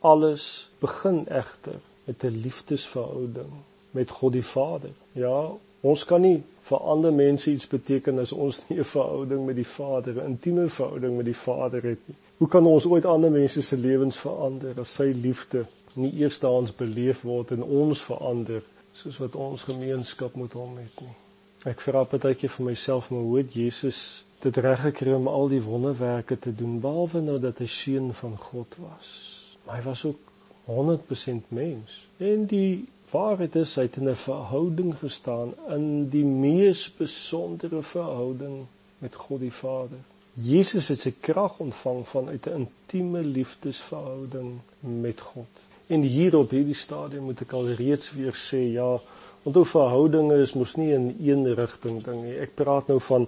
alles begin egter met 'n liefdesverhouding met God die Vader. Ja, ons kan nie vir ander mense iets beteken as ons nie 'n verhouding met die Vader, 'n intieme verhouding met die Vader het nie. Hoe kan ons ooit ander mense se lewens verander as sy liefde nie eerstens beleef word en ons verander soos wat ons gemeenskap met hom het nie? Ek vra partykeer vir myself, maar hoe het Jesus dit reg gekry om al die wonderwerke te doen behalwe nou dat hy seun van God was? Maar hy was ook 100% mens. En die waarheid is hy het in 'n verhouding gestaan in die mees besondere verhouding met God die Vader. Jesus het sy krag ontvang vanuit 'n intieme liefdesverhouding met God. En hier op hierdie stadium moet ek al reeds weer sê, ja, Onthou verhoudinge is mos nie in een rigting ding nie. Ek praat nou van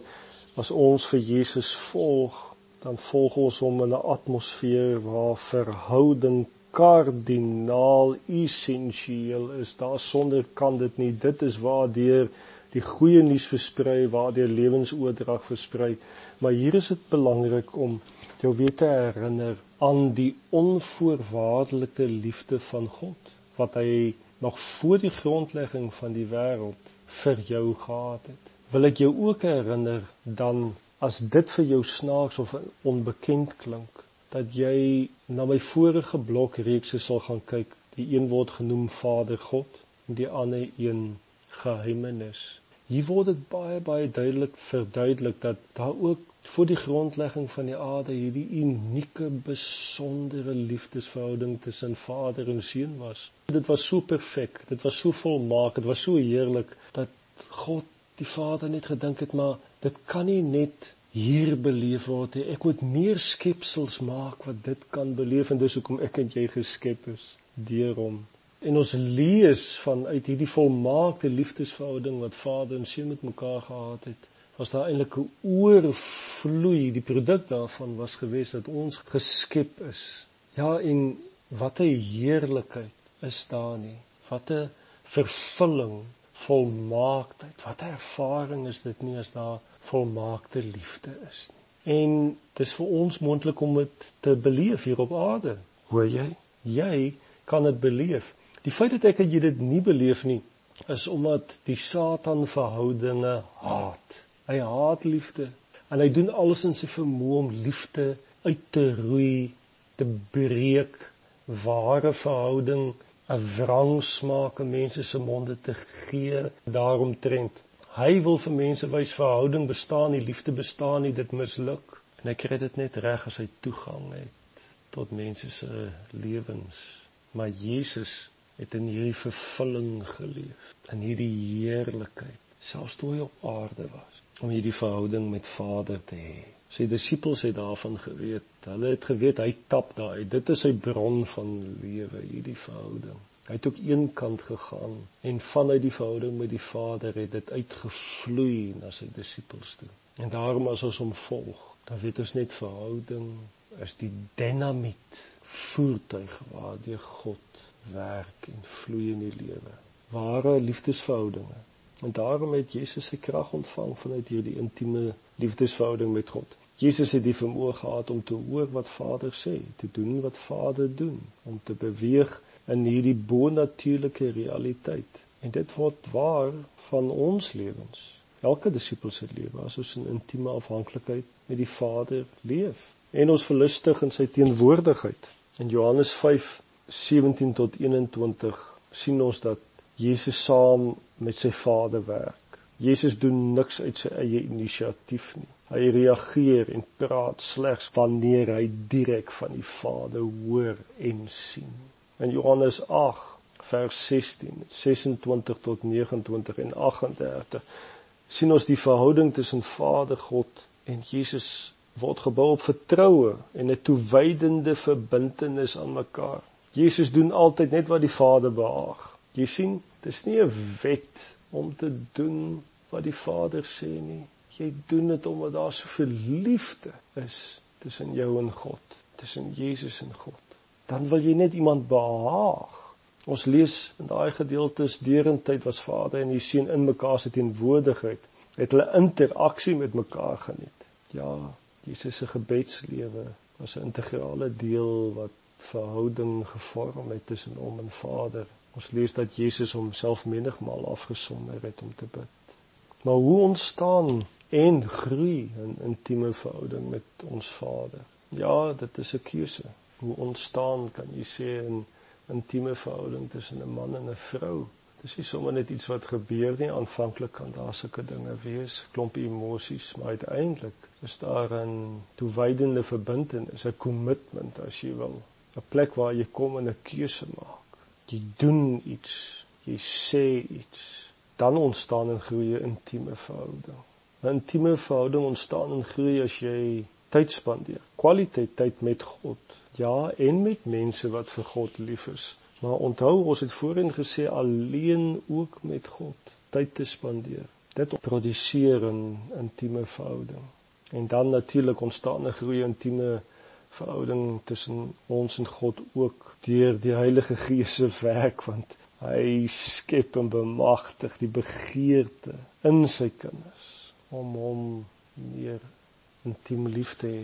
as ons vir Jesus volg, dan volg ons hom in 'n atmosfeer waar verhouding kardinaal essensieel is. Daar sonder kan dit nie. Dit is waar deur die goeie nuus versprei, waar deur lewensoordrag versprei. Maar hier is dit belangrik om jou weer te herinner aan die onvoorwaardelike liefde van God wat hy nog voor die grondlegging van die wêreld vir jou gehad het. Wil ek jou ook herinner dan as dit vir jou snaaks of onbekend klink dat jy na my vorige blok reekse sal gaan kyk. Die een word genoem Vader God en die ander een geheimenis. Hier word dit baie baie duidelik verduidelik dat daar ook voor die grondlegging van die aarde hierdie unieke besondere liefdesverhouding tussen Vader en Seun was. Dit was so perfek, dit was so volmaak, dit was so heerlik dat God die Vader net gedink het maar dit kan nie net hier beleef word nie. Ek moet meer skepsels maak wat dit kan beleef en dis hoekom ek en jy geskep is deur hom. En ons lees vanuit hierdie volmaakte liefdesverhouding wat Vader en Seun met mekaar gehad het was daar eintlik 'n oorvloei die produk daarvan was gewees dat ons geskep is ja en wat 'n heerlikheid is daar nie wat 'n vervulling volmaaktheid. Wat 'n ervaring is dit nie as daar volmaakte liefde is nie. En dis vir ons moontlik om dit te beleef hier op aarde hoor jy? Jy kan dit beleef. Die feit dat ek en jy dit nie beleef nie is omdat die satan verhoudinge haat. Hy haat liefde en hy doen alles in sy vermoë om liefde uit te roei, te breek, ware verhouding 'n wrang smaak in mense se monde te gee daaromtrent. Hy wil vir mense wys verhouding bestaan nie, liefde bestaan nie, dit misluk. En hy kry dit net reg as hy toegang het tot mense se lewens. Maar Jesus het in hierdie vervulling geleef, in hierdie heerlikheid, selfs toe hy op aarde was om hierdie verhouding met Vader te hê. Sy disippels het daarvan geweet. Hulle het geweet hy tap daai. Dit is sy bron van lewe, hierdie verhouding. Hy het ook een kant gegaan en vanuit die verhouding met die Vader het dit uitgevloei na sy disippels toe. En daarom as ons hom volg, dan weet ons net verhouding is die dinamiet voertuig waardeur God werk en vloei in die lewe. Ware liefdesverhoudinge En daarom het Jesus sy krag ontvang vanuit hierdie intieme liefdesverhouding met God. Jesus het die vermoë gehad om te hoor wat Vader sê, te doen wat Vader doen, om te beweeg in hierdie bonatuurlike realiteit. En dit word waar van ons lewens. Elke disipel se lewe as ons in intieme afhanklikheid met die Vader leef en ons verlustig in sy teenwoordigheid. In Johannes 5:17 tot 21 sien ons dat Jesus saam met sy Vader werk. Jesus doen niks uit sy eie inisiatief nie. Hy reageer en praat slegs wanneer hy direk van die Vader hoor en sien. In Johannes 8 vers 16, 26 tot 29 en 38 sien ons die verhouding tussen Vader God en Jesus word gebou op vertroue en 'n toewydende verbintenis aan mekaar. Jesus doen altyd net wat die Vader behaag. Jy sien, dis nie 'n wet om te doen wat die Vader sê nie. Jy doen dit omdat daar soveel liefde is tussen jou en God, tussen Jesus en God. Dan wil jy net iemand behaag. Ons lees in daai gedeeltes deurentyd was Vader en die Seun in mekaar se teenwoordigheid, het hulle interaksie met mekaar geniet. Ja, Jesus se gebedslewe was 'n integrale deel wat verhouding gevorm het tussen hom en Vader. Ons lees dat Jesus homself menigmal afgesonder het om te bid. Maar hoe ontstaan en groei 'n intieme verhouding met ons Vader? Ja, dit is 'n keuse. Hoe ontstaan kan jy sê 'n intieme verhouding tussen 'n man en 'n vrou? Dis nie sommer net iets wat gebeur nie. Aanvanklik kan daar sulke dinge wees, klomp emosies, maar uiteindelik is daar 'n toewydende verbintenis, 'n kommitment as jy wil, 'n plek waar jy kom en 'n keuse maak. Jy doen iets, jy sê iets, dan ontstaan 'n goeie intieme verhouding. 'n Intieme verhouding ontstaan en groei as jy tyd spandeer, kwaliteit tyd met God. Ja, en met mense wat vir God lief is. Maar onthou, ons het voorheen gesê alleen ook met God tyd te spandeer. Dit produseer 'n intieme verhouding. En dan natuurlik ontstaan 'n groeie intieme verhouding tussen ons en God ook deur die Heilige Gees se werk want hy skep en bemagtig die begeerte in sy kinders om hom meer intiem lief te hê.